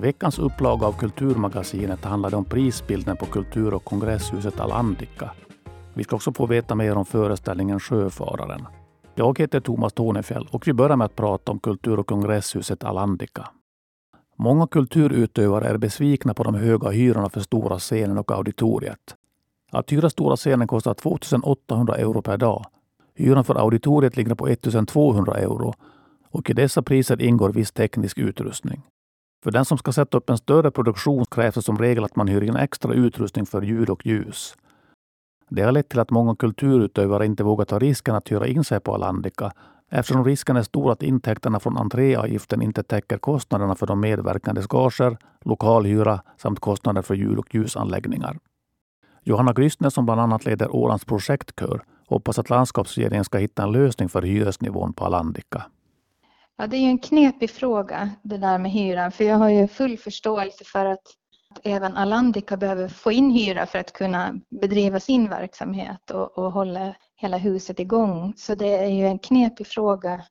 veckans upplaga av Kulturmagasinet handlar det om prisbilden på kultur och kongresshuset Alandica. Vi ska också få veta mer om föreställningen Sjöfararen. Jag heter Thomas Tornefjell och vi börjar med att prata om kultur och kongresshuset Alandica. Många kulturutövare är besvikna på de höga hyrorna för stora scenen och auditoriet. Att hyra stora scenen kostar 2800 euro per dag. Hyran för auditoriet ligger på 1200 euro och i dessa priser ingår viss teknisk utrustning. För den som ska sätta upp en större produktion krävs det som regel att man hyr in extra utrustning för ljud och ljus. Det har lett till att många kulturutövare inte vågar ta risken att hyra in sig på Alandica eftersom risken är stor att intäkterna från entréavgiften inte täcker kostnaderna för de medverkandes gager, lokalhyra samt kostnader för ljud och ljusanläggningar. Johanna Grystner som bland annat leder Ålands projektkör hoppas att landskapsregeringen ska hitta en lösning för hyresnivån på Alandica. Ja, det är ju en knepig fråga det där med hyran för jag har ju full förståelse för att även Alandica behöver få in hyra för att kunna bedriva sin verksamhet och, och hålla hela huset igång. Så det är ju en knepig fråga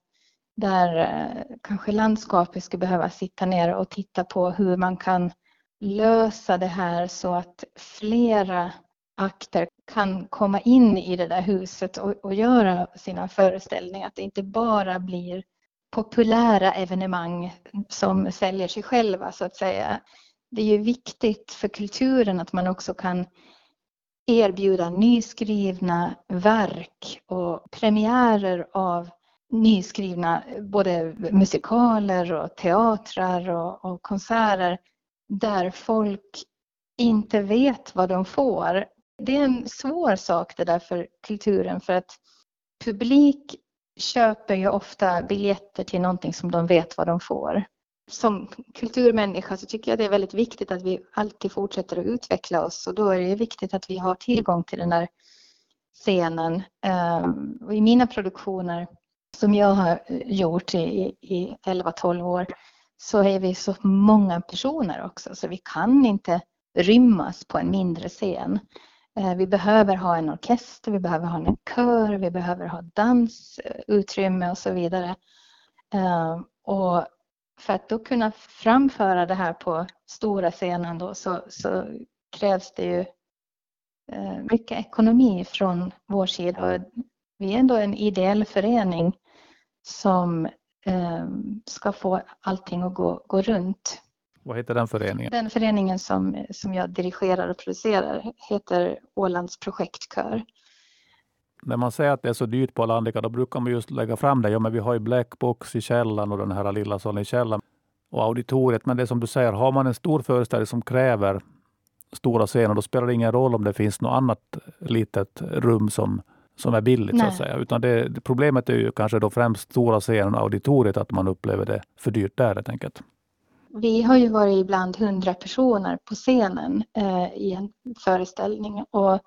där eh, kanske landskapet skulle behöva sitta ner och titta på hur man kan lösa det här så att flera akter kan komma in i det där huset och, och göra sina föreställningar. Att det inte bara blir populära evenemang som säljer sig själva så att säga. Det är ju viktigt för kulturen att man också kan erbjuda nyskrivna verk och premiärer av nyskrivna både musikaler och teatrar och, och konserter där folk inte vet vad de får. Det är en svår sak det där för kulturen för att publik köper ju ofta biljetter till någonting som de vet vad de får. Som kulturmänniska så tycker jag det är väldigt viktigt att vi alltid fortsätter att utveckla oss och då är det viktigt att vi har tillgång till den där scenen. Ehm, och I mina produktioner som jag har gjort i, i 11-12 år så är vi så många personer också så vi kan inte rymmas på en mindre scen. Eh, vi behöver ha en orkester, vi behöver ha en kör, vi behöver ha dansutrymme och så vidare. Eh, och för att då kunna framföra det här på stora scenen då så, så krävs det ju eh, mycket ekonomi från vår sida. Vi är ändå en ideell förening som ska få allting att gå, gå runt. Vad heter den föreningen? Den föreningen som, som jag dirigerar och producerar heter Ålands projektkör. När man säger att det är så dyrt på Alandica, då brukar man just lägga fram det. Ja, men vi har ju Blackbox i källaren och den här lilla salen i källaren och auditoriet. Men det är som du säger, har man en stor föreställning som kräver stora scener, då spelar det ingen roll om det finns något annat litet rum som, som är billigt. Nej. så att säga. Utan det, problemet är ju kanske då främst stora scenen och auditoriet, att man upplever det för dyrt där helt enkelt. Vi har ju varit ibland hundra personer på scenen eh, i en föreställning och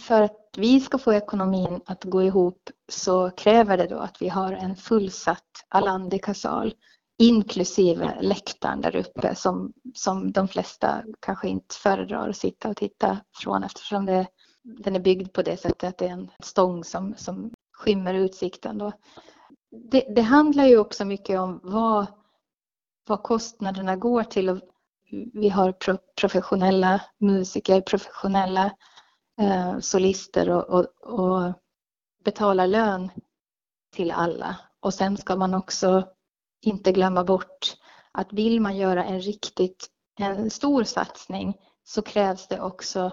för att vi ska få ekonomin att gå ihop så kräver det då att vi har en fullsatt Alandica-sal inklusive läktaren där uppe som, som de flesta kanske inte föredrar att sitta och titta från eftersom det, den är byggd på det sättet att det är en stång som, som skymmer utsikten. Då. Det, det handlar ju också mycket om vad vad kostnaderna går till. Och vi har professionella musiker, professionella eh, solister och, och, och betalar lön till alla. Och sen ska man också inte glömma bort att vill man göra en riktigt en stor satsning så krävs det också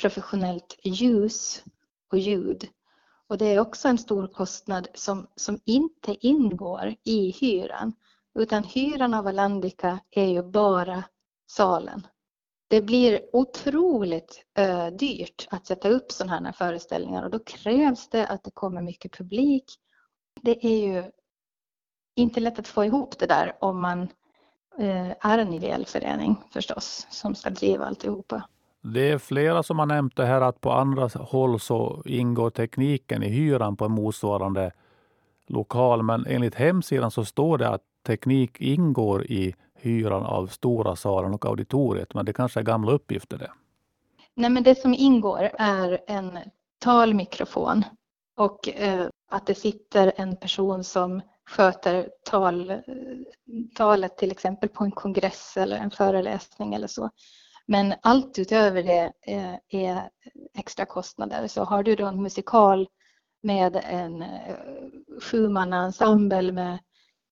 professionellt ljus och ljud. Och det är också en stor kostnad som, som inte ingår i hyran. Utan hyran av Alandica är ju bara salen. Det blir otroligt uh, dyrt att sätta upp sådana här föreställningar och då krävs det att det kommer mycket publik. Det är ju inte lätt att få ihop det där om man uh, är en ideell förening förstås som ska driva alltihopa. Det är flera som har nämnt det här att på andra håll så ingår tekniken i hyran på en motsvarande lokal. Men enligt hemsidan så står det att teknik ingår i hyran av stora salen och auditoriet, men det kanske är gamla uppgifter det? Nej, men det som ingår är en talmikrofon och eh, att det sitter en person som sköter tal, talet till exempel på en kongress eller en föreläsning eller så. Men allt utöver det eh, är extra kostnader. Så har du då en musikal med en eh, sjumannaensemble med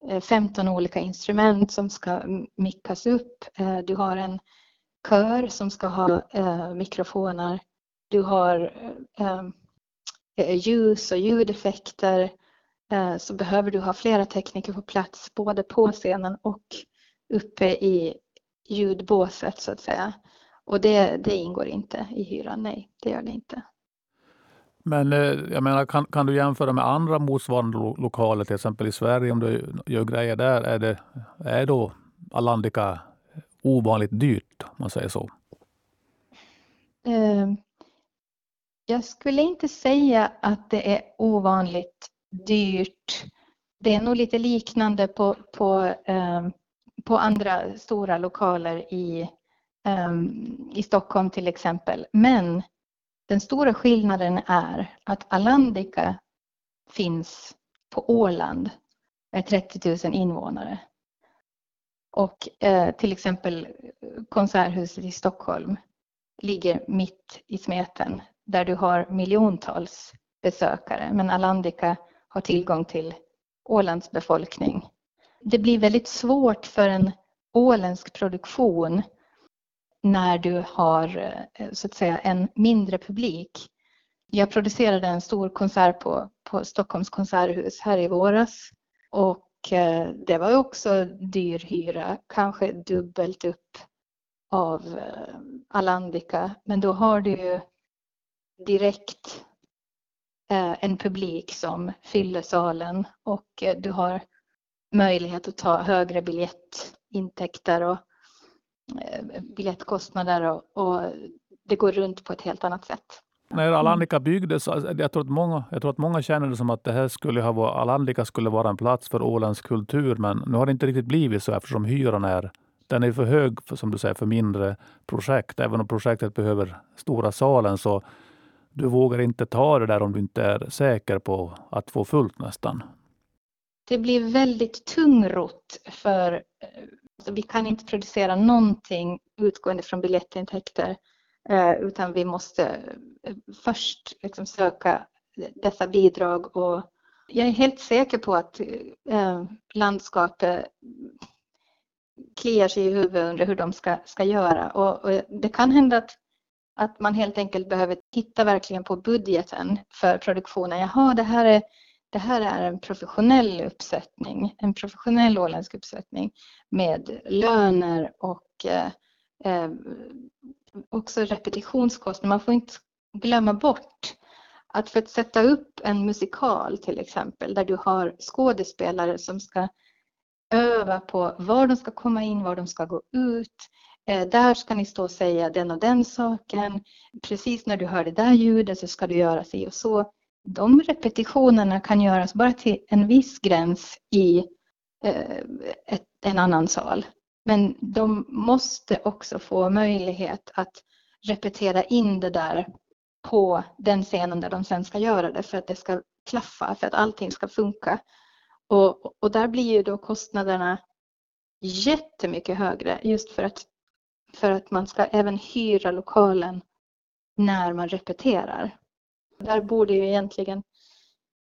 Eh, 15 olika instrument som ska mickas upp. Eh, du har en kör som ska ha eh, mikrofoner. Du har ljus och ljudeffekter så behöver du ha flera tekniker på plats både på scenen och uppe i ljudbåset så att säga. Och det, det ingår inte i hyran, nej det gör det inte. Men eh, jag menar, kan, kan du jämföra med andra motsvarande lokaler, till exempel i Sverige, om du gör grejer där, är, det, är då Alandica ovanligt dyrt, om man säger så? Eh, jag skulle inte säga att det är ovanligt dyrt. Det är nog lite liknande på, på, eh, på andra stora lokaler i, i Stockholm till exempel. Men den stora skillnaden är att Alandica finns på Åland med 30 000 invånare. Och eh, till exempel Konserthuset i Stockholm ligger mitt i smeten där du har miljontals besökare. Men Alandica har tillgång till Ålands befolkning. Det blir väldigt svårt för en åländsk produktion när du har eh, så att säga en mindre publik. Jag producerade en stor konsert på, på Stockholms konserthus här i våras och eh, det var också dyr hyra, kanske dubbelt upp av eh, Alandica. Men då har du ju direkt en publik som fyller salen och du har möjlighet att ta högre biljettintäkter och biljettkostnader och, och det går runt på ett helt annat sätt. När Alandica byggdes, alltså, jag tror, att många, jag tror att många känner det som att det här skulle ha varit, Alandica skulle vara en plats för Ålands kultur, men nu har det inte riktigt blivit så eftersom hyran är den är för hög som du säger, för mindre projekt. Även om projektet behöver stora salen så du vågar inte ta det där om du inte är säker på att få fullt nästan. Det blir väldigt tungrott för eh, vi kan inte producera någonting utgående från biljettintäkter eh, utan vi måste eh, först liksom söka dessa bidrag och jag är helt säker på att eh, landskapet kliar sig i huvudet under hur de ska, ska göra och, och, det kan hända att, att man helt enkelt behöver titta verkligen på budgeten för produktionen. Jaha, det här är det här är en professionell uppsättning, en professionell åländsk uppsättning med löner och eh, eh också repetitionskostnader. Man får inte glömma bort att för att sätta upp en musikal till exempel där du har skådespelare som ska öva på var de ska komma in, var de ska gå ut. Eh, där ska ni stå och säga den och den saken. Precis när du hör det där ljudet så ska du göra si och så de repetitionerna kan göras bara till en viss gräns i eh, ett, en annan sal. Men de måste också få möjlighet att repetera in det där på den scenen där de sen ska göra det för att det ska klaffa, för att allting ska funka. Och, och där blir ju då kostnaderna jättemycket högre just för att, för att man ska även hyra lokalen när man repeterar. Där borde ju egentligen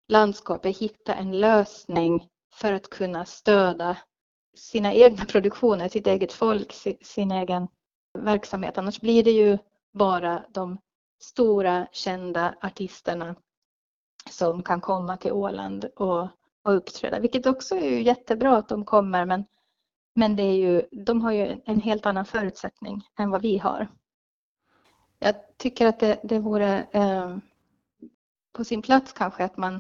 landskapet hitta en lösning för att kunna stöda sina egna produktioner, sitt eget folk, sin egen verksamhet. Annars blir det ju bara de stora kända artisterna som kan komma till Åland och, och uppträda, vilket också är ju jättebra att de kommer men, men det är ju, de har ju en helt annan förutsättning än vad vi har. Jag tycker att det, det vore eh, på sin plats kanske att man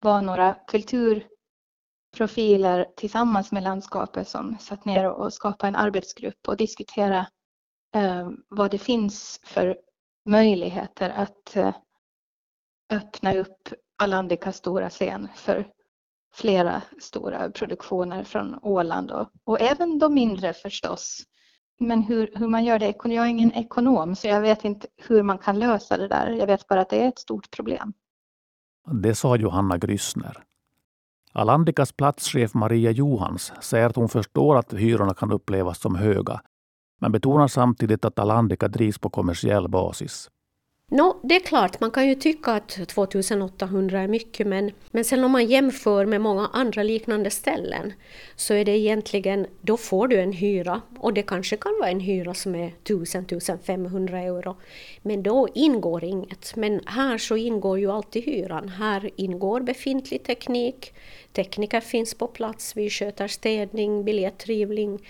var några kulturprofiler tillsammans med landskapet som satt ner och skapade en arbetsgrupp och diskutera eh, vad det finns för möjligheter att eh, öppna upp Alandica stora scen för flera stora produktioner från Åland och, och även de mindre förstås. Men hur, hur man gör det, jag är ingen ekonom så jag vet inte hur man kan lösa det där. Jag vet bara att det är ett stort problem. Det sa Johanna Gryssner. Alandikas platschef Maria Johans säger att hon förstår att hyrorna kan upplevas som höga, men betonar samtidigt att Alandika drivs på kommersiell basis. Nå, det är klart, man kan ju tycka att 2800 är mycket men, men sen om man jämför med många andra liknande ställen så är det egentligen, då får du en hyra och det kanske kan vara en hyra som är 1000-1500 euro. Men då ingår inget. Men här så ingår ju alltid hyran. Här ingår befintlig teknik, tekniker finns på plats, vi sköter städning, biljettrivning,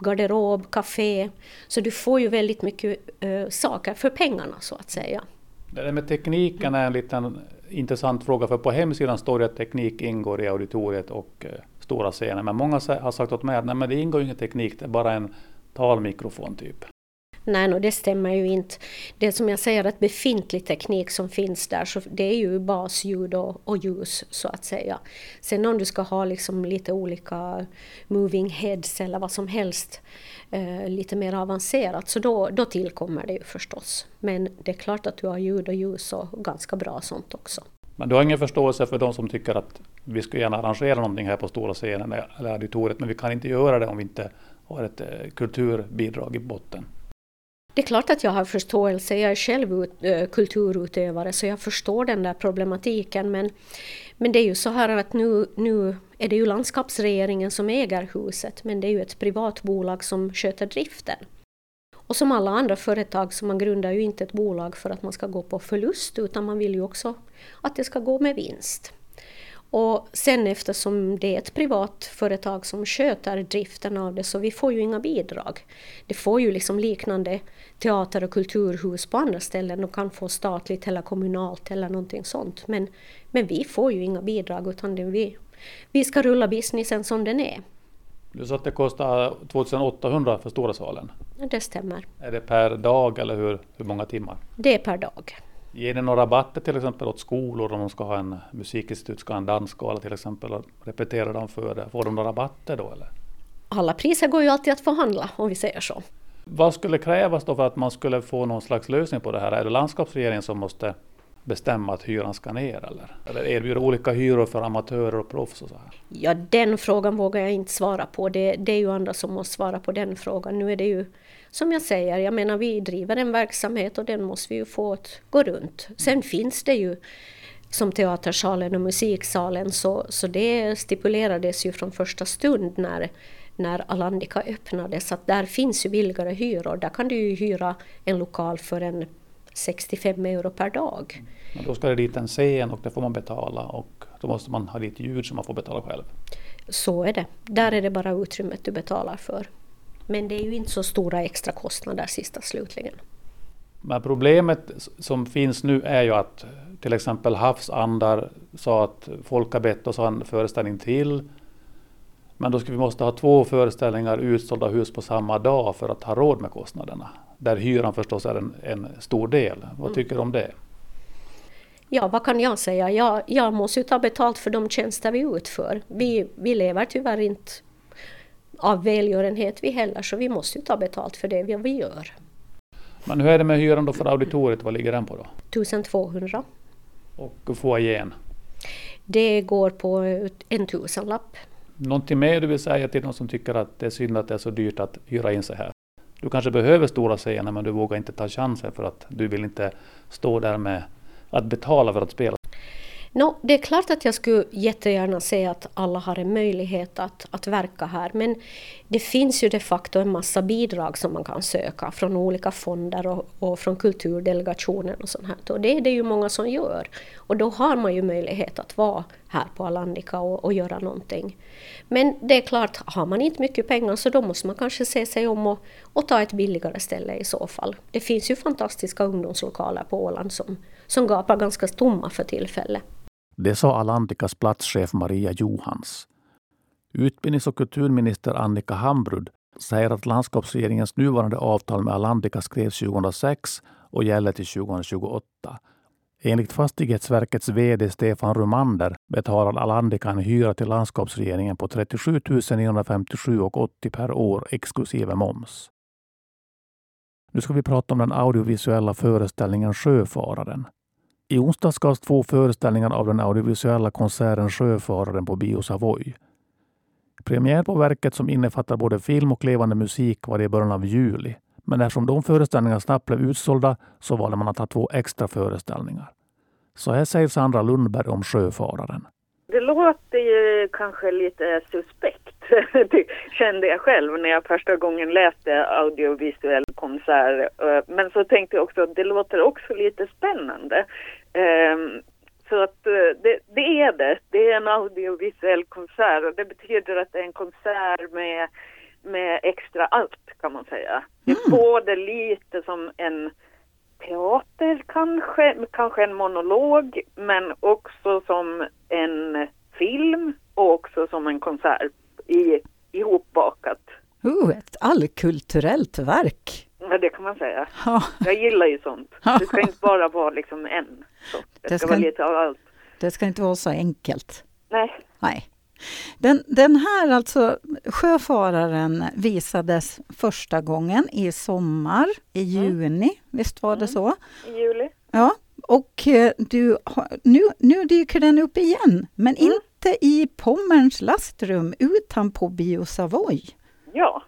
garderob, café. Så du får ju väldigt mycket uh, saker för pengarna så att säga. Det där med tekniken är en liten intressant fråga för på hemsidan står det att teknik ingår i auditoriet och uh, stora scener. Men många har sagt åt mig att nej, men det ingår ingen teknik, det är bara en talmikrofon typ. Nej, no, det stämmer ju inte. Det som jag säger att befintlig teknik som finns där, så det är ju basljud och, och ljus så att säga. Sen om du ska ha liksom lite olika moving heads eller vad som helst eh, lite mer avancerat, så då, då tillkommer det ju förstås. Men det är klart att du har ljud och ljus och ganska bra sånt också. Men du har ingen förståelse för de som tycker att vi skulle gärna arrangera någonting här på stora scenen eller auditoriet, men vi kan inte göra det om vi inte har ett eh, kulturbidrag i botten? Det är klart att jag har förståelse, jag är själv ut, äh, kulturutövare så jag förstår den där problematiken men, men det är ju så här att nu, nu är det ju landskapsregeringen som äger huset men det är ju ett privat bolag som sköter driften. Och som alla andra företag så man grundar ju inte ett bolag för att man ska gå på förlust utan man vill ju också att det ska gå med vinst. Och sen eftersom det är ett privat företag som sköter driften av det så vi får ju inga bidrag. Det får ju liksom liknande teater och kulturhus på andra ställen och kan få statligt eller kommunalt eller någonting sånt. Men, men vi får ju inga bidrag utan det vi, vi ska rulla businessen som den är. Du sa att det kostar 2800 för stora salen? Det stämmer. Är det per dag eller hur, hur många timmar? Det är per dag. Ger ni några rabatter till exempel åt skolor om de ska ha en musikinstitut, ska ha en dansskala till exempel och repetera dem för det? Får de några rabatter då eller? Alla priser går ju alltid att förhandla om vi säger så. Vad skulle krävas då för att man skulle få någon slags lösning på det här? Är det landskapsregeringen som måste bestämma att hyran ska ner eller? Eller erbjuda olika hyror för amatörer och proffs och så här? Ja, den frågan vågar jag inte svara på. Det, det är ju andra som måste svara på den frågan. Nu är det ju som jag säger, jag menar vi driver en verksamhet och den måste vi ju få att gå runt. Sen finns det ju som teatersalen och musiksalen så, så det stipulerades ju från första stund när, när Alandika öppnades att där finns ju billigare hyror. Där kan du ju hyra en lokal för en 65 euro per dag. Men då ska det dit en scen och det får man betala och då måste man ha dit ljud som man får betala själv. Så är det. Där är det bara utrymmet du betalar för. Men det är ju inte så stora extra kostnader sista slutligen. Men problemet som finns nu är ju att till exempel Havsandar sa att folk har bett oss ha en föreställning till. Men då ska vi måste ha två föreställningar utsålda hus på samma dag för att ha råd med kostnaderna. Där hyran förstås är en, en stor del. Vad mm. tycker du om det? Ja, vad kan jag säga? Jag, jag måste ju ta betalt för de tjänster vi utför. Vi, vi lever tyvärr inte av välgörenhet vi heller, så vi måste ju ta betalt för det vi gör. Men hur är det med hyran då för auditoriet, vad ligger den på då? 1200. Och foajén? Det går på en tusenlapp. Någonting mer du vill säga till de som tycker att det är synd att det är så dyrt att hyra in sig här? Du kanske behöver stora scener men du vågar inte ta chansen för att du vill inte stå där med att betala för att spela. No, det är klart att jag skulle jättegärna se att alla har en möjlighet att, att verka här men det finns ju de facto en massa bidrag som man kan söka från olika fonder och, och från kulturdelegationen och sånt här. Och det är det ju många som gör. Och då har man ju möjlighet att vara här på Alandica och, och göra någonting. Men det är klart, har man inte mycket pengar så då måste man kanske se sig om och, och ta ett billigare ställe i så fall. Det finns ju fantastiska ungdomslokaler på Åland som, som gapar ganska tomma för tillfället. Det sa Alandikas platschef Maria Johans. Utbildnings och kulturminister Annika Hambrud säger att landskapsregeringens nuvarande avtal med Alandika skrevs 2006 och gäller till 2028. Enligt Fastighetsverkets VD Stefan Rumander betalar Alandika en hyra till landskapsregeringen på 37 957,80 per år exklusive moms. Nu ska vi prata om den audiovisuella föreställningen Sjöfararen. I onsdags gavs två föreställningar av den audiovisuella konserten Sjöfararen på Bio Savoy. Premiär på verket som innefattar både film och levande musik var det i början av juli. Men eftersom de föreställningarna snabbt blev utsålda så valde man att ha två extra föreställningar. Så här säger Sandra Lundberg om Sjöfararen. Det låter ju kanske lite suspekt, det kände jag själv när jag första gången läste audiovisuell konsert. Men så tänkte jag också, att det låter också lite spännande. Ehm, så att eh, det, det är det, det är en audiovisuell konsert och det betyder att det är en konsert med, med extra allt kan man säga. Det är mm. både lite som en teater kanske, kanske en monolog, men också som en film och också som en konsert i, ihopbakat. Uh, ett allkulturellt verk! Ja, det kan man säga. Ja. Jag gillar ju sånt. Det ska inte bara vara liksom en. Så det, det ska, ska vara lite av allt. Det ska inte vara så enkelt. Nej. Nej. Den, den här alltså, Sjöfararen visades första gången i sommar, i mm. juni, mm. visst var det mm. så? I juli. Ja, och eh, du, nu, nu dyker den upp igen, men mm. inte i Pommerns lastrum utan på Bio Savoy. Ja.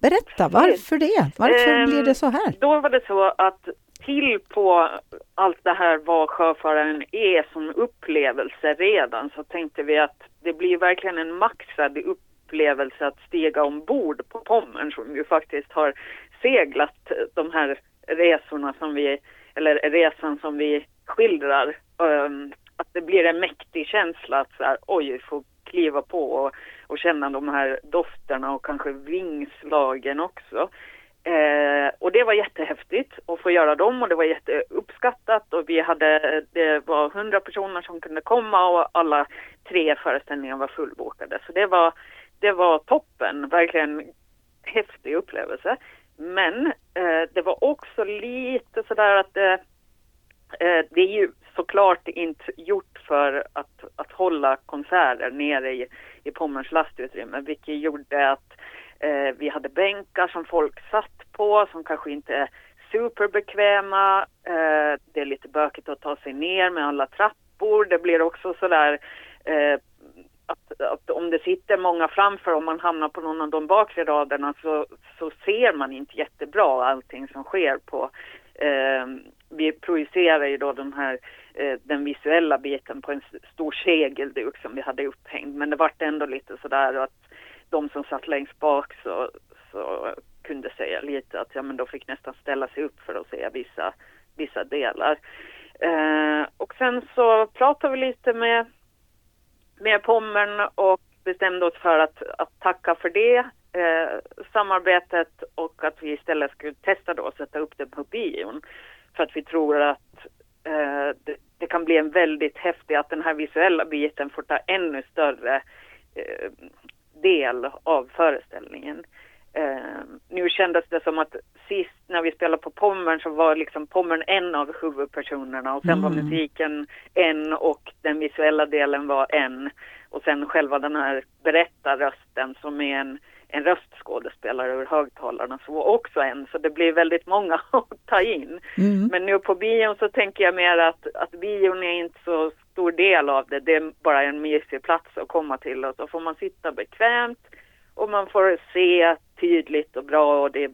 Berätta, varför det? Varför um, blir det så här? Då var det så att till på allt det här vad sjöfararen är som upplevelse redan så tänkte vi att det blir verkligen en maxad upplevelse att stiga ombord på Pommern som ju faktiskt har seglat de här resorna som vi, eller resan som vi skildrar. Um, att det blir en mäktig känsla att så här, oj, få kliva på och, och känna de här dofterna och kanske vingslagen också. Eh, och det var jättehäftigt att få göra dem och det var jätteuppskattat och vi hade, det var hundra personer som kunde komma och alla tre föreställningar var fullbokade. Så det var, det var toppen, verkligen häftig upplevelse. Men eh, det var också lite sådär att eh, Eh, det är ju såklart inte gjort för att, att hålla konserter nere i, i Pommerns lastutrymme, vilket gjorde att Eh, vi hade bänkar som folk satt på som kanske inte är superbekväma. Eh, det är lite bökigt att ta sig ner med alla trappor. Det blir också sådär eh, att, att, om det sitter många framför och man hamnar på någon av de bakre raderna så, så ser man inte jättebra allting som sker på eh, vi projicerar ju då den här eh, den visuella biten på en stor segelduk som vi hade upphängd men det vart ändå lite sådär att de som satt längst bak så, så kunde säga lite att ja men de fick nästan ställa sig upp för att se vissa, vissa delar. Eh, och sen så pratade vi lite med, med Pommern och bestämde oss för att, att tacka för det eh, samarbetet och att vi istället skulle testa då att sätta upp det på bion. För att vi tror att eh, det, det, kan bli en väldigt häftig, att den här visuella biten får ta ännu större eh, del av föreställningen. Eh, nu kändes det som att sist när vi spelade på Pommern så var liksom Pommern en av huvudpersonerna och sen mm. var musiken en och den visuella delen var en. Och sen själva den här berättarrösten som är en, en röstskådespelare ur högtalarna så också en. Så det blir väldigt många att ta in. Mm. Men nu på bion så tänker jag mer att, att bion är inte så stor del av det. Det är bara en mysig plats att komma till och så får man sitta bekvämt och man får se tydligt och bra och det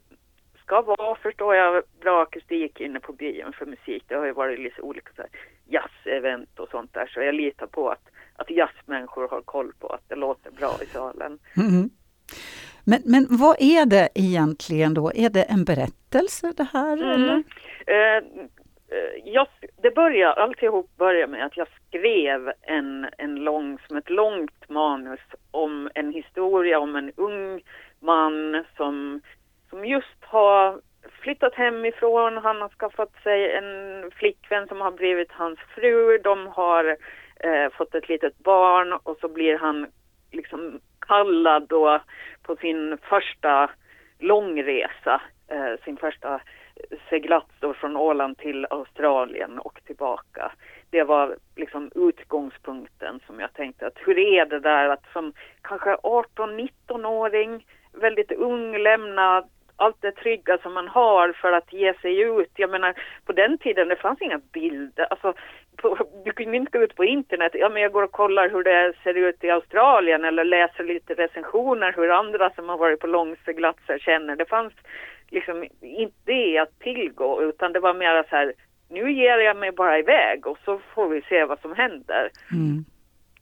ska vara, förstår jag, bra akustik inne på bion för musik. Det har ju varit lite olika så jazzevent och sånt där så jag litar på att, att jazzmänniskor har koll på att det låter bra i salen. Mm. Men, men vad är det egentligen då? Är det en berättelse det här? Mm. Eller? Eh, Eh, jag, det börjar, alltihop börjar med att jag skrev en, en lång, som ett långt manus om en historia om en ung man som, som just har flyttat hemifrån. Han har skaffat sig en flickvän som har blivit hans fru. De har eh, fått ett litet barn och så blir han liksom kallad då på sin första långresa, eh, sin första seglats då från Åland till Australien och tillbaka. Det var liksom utgångspunkten som jag tänkte att hur är det där att som kanske 18-19-åring, väldigt ung, lämna allt det trygga som man har för att ge sig ut. Jag menar, på den tiden det fanns inga bilder. Alltså, på, du kunde inte gå ut på internet. Ja, men jag går och kollar hur det ser ut i Australien eller läser lite recensioner hur andra som har varit på långseglats känner. Det fanns liksom inte det att tillgå utan det var mer så här nu ger jag mig bara iväg och så får vi se vad som händer. Mm.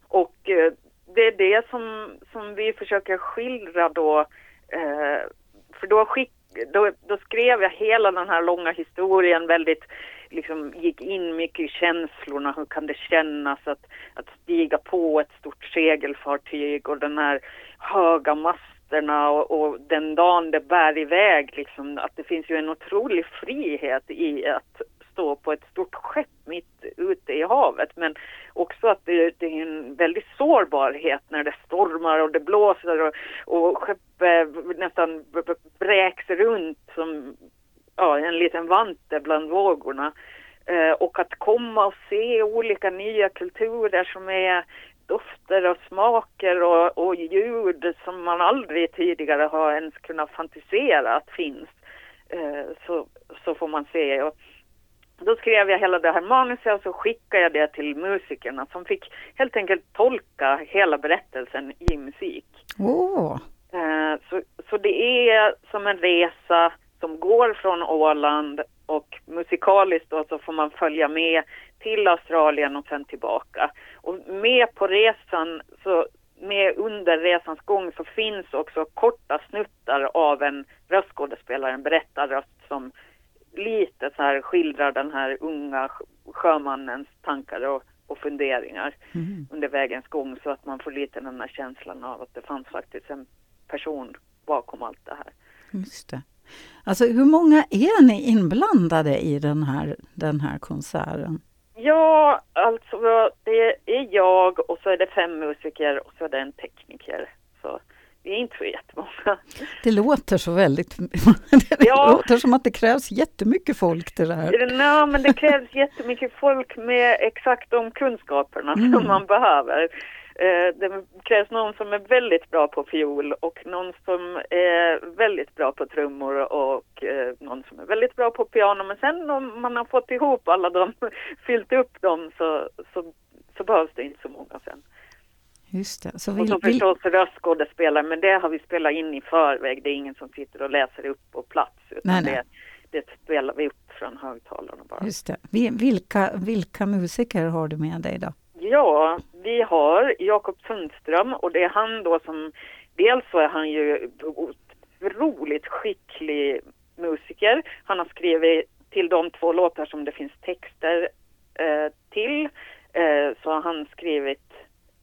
Och eh, det är det som, som vi försöker skildra då. Eh, för då, skick, då, då, skrev jag hela den här långa historien väldigt, liksom gick in mycket i känslorna. Hur kan det kännas att, att stiga på ett stort segelfartyg och den här höga masterna och, och den dagen det bär iväg liksom. Att det finns ju en otrolig frihet i att stå på ett stort skepp mitt ute i havet men också att det, det är en väldig sårbarhet när det stormar och det blåser och, och skeppet nästan bräks runt som ja, en liten vante bland vågorna. Eh, och att komma och se olika nya kulturer som är dofter och smaker och, och ljud som man aldrig tidigare har ens kunnat fantisera att finns. Eh, så, så får man se. Och, då skrev jag hela det här manuset och så skickade jag det till musikerna som fick helt enkelt tolka hela berättelsen i musik. Oh. Så, så det är som en resa som går från Åland och musikaliskt då så får man följa med till Australien och sen tillbaka. Och med på resan, så med under resans gång så finns också korta snuttar av en röstskådespelare, en berättarröst som lite så här skildrar den här unga sjömannens tankar och, och funderingar mm. under vägens gång så att man får lite den här känslan av att det fanns faktiskt en person bakom allt det här. Just det. Alltså hur många är ni inblandade i den här, den här konserten? Ja, alltså det är jag och så är det fem musiker och så är det en tekniker. Så vi är inte så jättemånga. Det låter så väldigt... det ja. låter som att det krävs jättemycket folk till det här. Nej, men det krävs jättemycket folk med exakt de kunskaperna mm. som man behöver. Eh, det krävs någon som är väldigt bra på fiol och någon som är väldigt bra på trummor och eh, någon som är väldigt bra på piano. Men sen om man har fått ihop alla dem, fyllt upp dem så, så, så behövs det inte så många sen. Just det. Så vill, och så förstås vill... röstskådespelare, men det har vi spelat in i förväg. Det är ingen som sitter och läser upp på plats. Utan nej, nej. Det, det spelar vi upp från högtalarna bara. Just det. Vilka, vilka musiker har du med dig då? Ja, vi har Jakob Sundström och det är han då som, dels så är han ju otroligt skicklig musiker. Han har skrivit till de två låtar som det finns texter eh, till, eh, så har han skrivit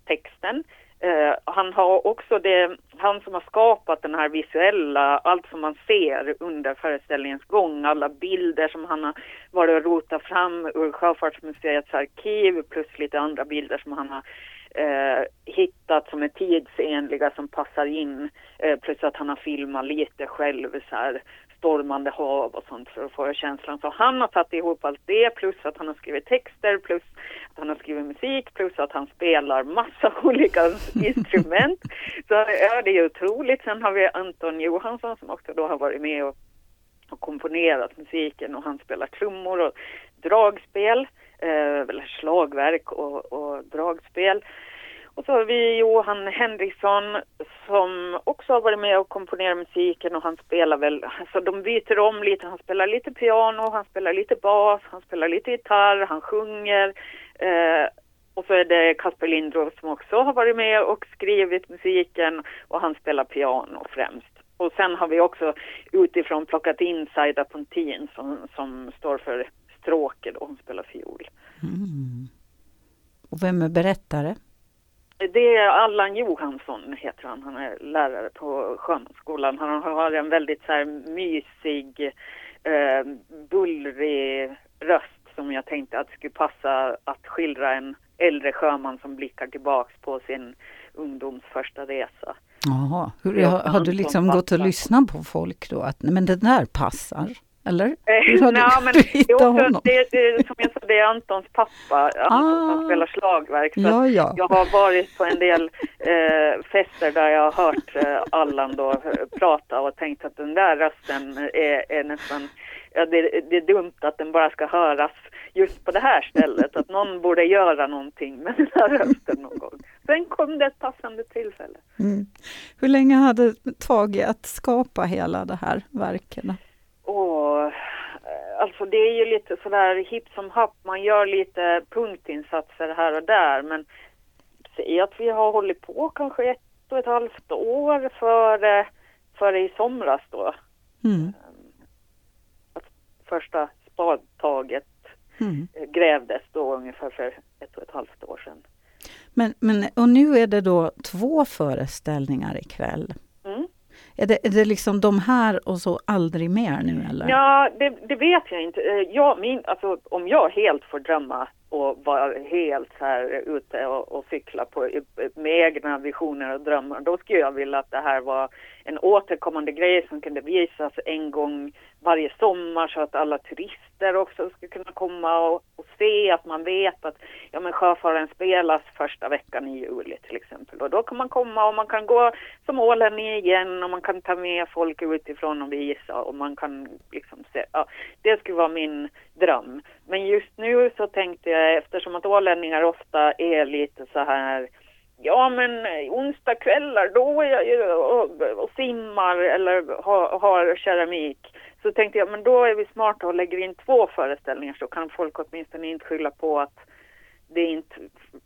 texten. Uh, han har också det, han som har skapat den här visuella, allt som man ser under föreställningens gång, alla bilder som han har varit och rotat fram ur Sjöfartsmuseets arkiv plus lite andra bilder som han har uh, hittat som är tidsenliga som passar in, uh, plus att han har filmat lite själv så här stormande hav och sånt för att få känslan. Så han har tagit ihop allt det plus att han har skrivit texter plus att han har skrivit musik plus att han spelar massa olika instrument. Så ja, det är otroligt. Sen har vi Anton Johansson som också då har varit med och, och komponerat musiken och han spelar trummor och dragspel, eh, eller slagverk och, och dragspel. Och så har vi Johan Henriksson som också har varit med och komponerat musiken och han spelar väl, alltså de byter om lite, han spelar lite piano, han spelar lite bas, han spelar lite gitarr, han sjunger. Eh, och så är det Kasper Lindroth som också har varit med och skrivit musiken och han spelar piano främst. Och sen har vi också utifrån plockat in Saida Pontin som, som står för stråket och hon spelar fiol. Mm. Och vem är berättare? Det är Allan Johansson heter han. Han är lärare på Sjömansskolan. Han har en väldigt så här mysig, eh, bullrig röst som jag tänkte att skulle passa att skildra en äldre sjöman som blickar tillbaks på sin ungdoms första resa. Jaha, Hur, har, har du liksom gått och lyssnat på folk då? Att men det där passar? Eller? Eh, nej, men också, honom? det, det, som jag sa, det är Antons pappa, Anton Ah. som spelar slagverk. Så Ja, ja. Jag har varit på en del eh, fester där jag har hört eh, Allan då eh, prata och tänkt att den där rösten är, är nästan, ja, det, det är dumt att den bara ska höras just på det här stället, att någon borde göra någonting med den här rösten någon gång. Sen kom det ett passande tillfälle. Mm. Hur länge hade det tagit att skapa hela det här verket? Och, eh, alltså det är ju lite sådär hipp som happ, man gör lite punktinsatser här och där men säg att vi har hållit på kanske ett och ett halvt år före, före i somras då. Mm. Att första spadtaget Mm. eh, grävdes då ungefär för ett och ett halvt år sedan. Men, men, och nu är det då två föreställningar ikväll. Mm. Är det, är det liksom de här och så aldrig mer nu eller? Ja, det, det vet jag inte. Eh, jag, min, alltså, om jag helt får drömma och var helt så här ute och, och cykla på, med egna visioner och drömmar, då skulle jag vilja att det här var en återkommande grej som kunde visas en gång varje sommar så att alla turister också skulle kunna komma och, och se att man vet att ja, men sjöfaren spelas första veckan i juli till exempel. Och då kan man komma och man kan gå som ålänning igen och man kan ta med folk utifrån och visa och man kan liksom se, ja, det skulle vara min dröm. Men just nu så tänkte jag eftersom att ålänningar ofta är lite så här Ja men onsdagskvällar då är jag ju och, och simmar eller har, har keramik. Så tänkte jag men då är vi smarta och lägger in två föreställningar så kan folk åtminstone inte skylla på att det är inte,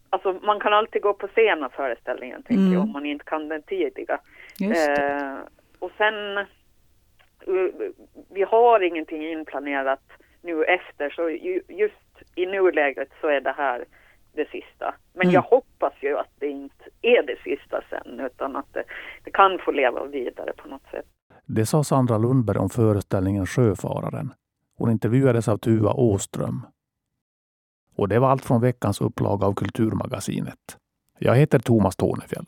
alltså man kan alltid gå på sena föreställningen tänker Mm. jag om man inte kan den tidiga. Eh, och sen, eh, vi har ingenting inplanerat nu efter så ju, just i nuläget så är det här det sista. Men Mm. jag hoppas ju att det inte är det sista sen utan att det, det kan få leva vidare på något sätt. Det sa Sandra Lundberg om föreställningen Sjöfararen. Hon intervjuades av Tua Åström. Och det var allt från veckans upplaga av Kulturmagasinet. Jag heter Thomas Tornefjell.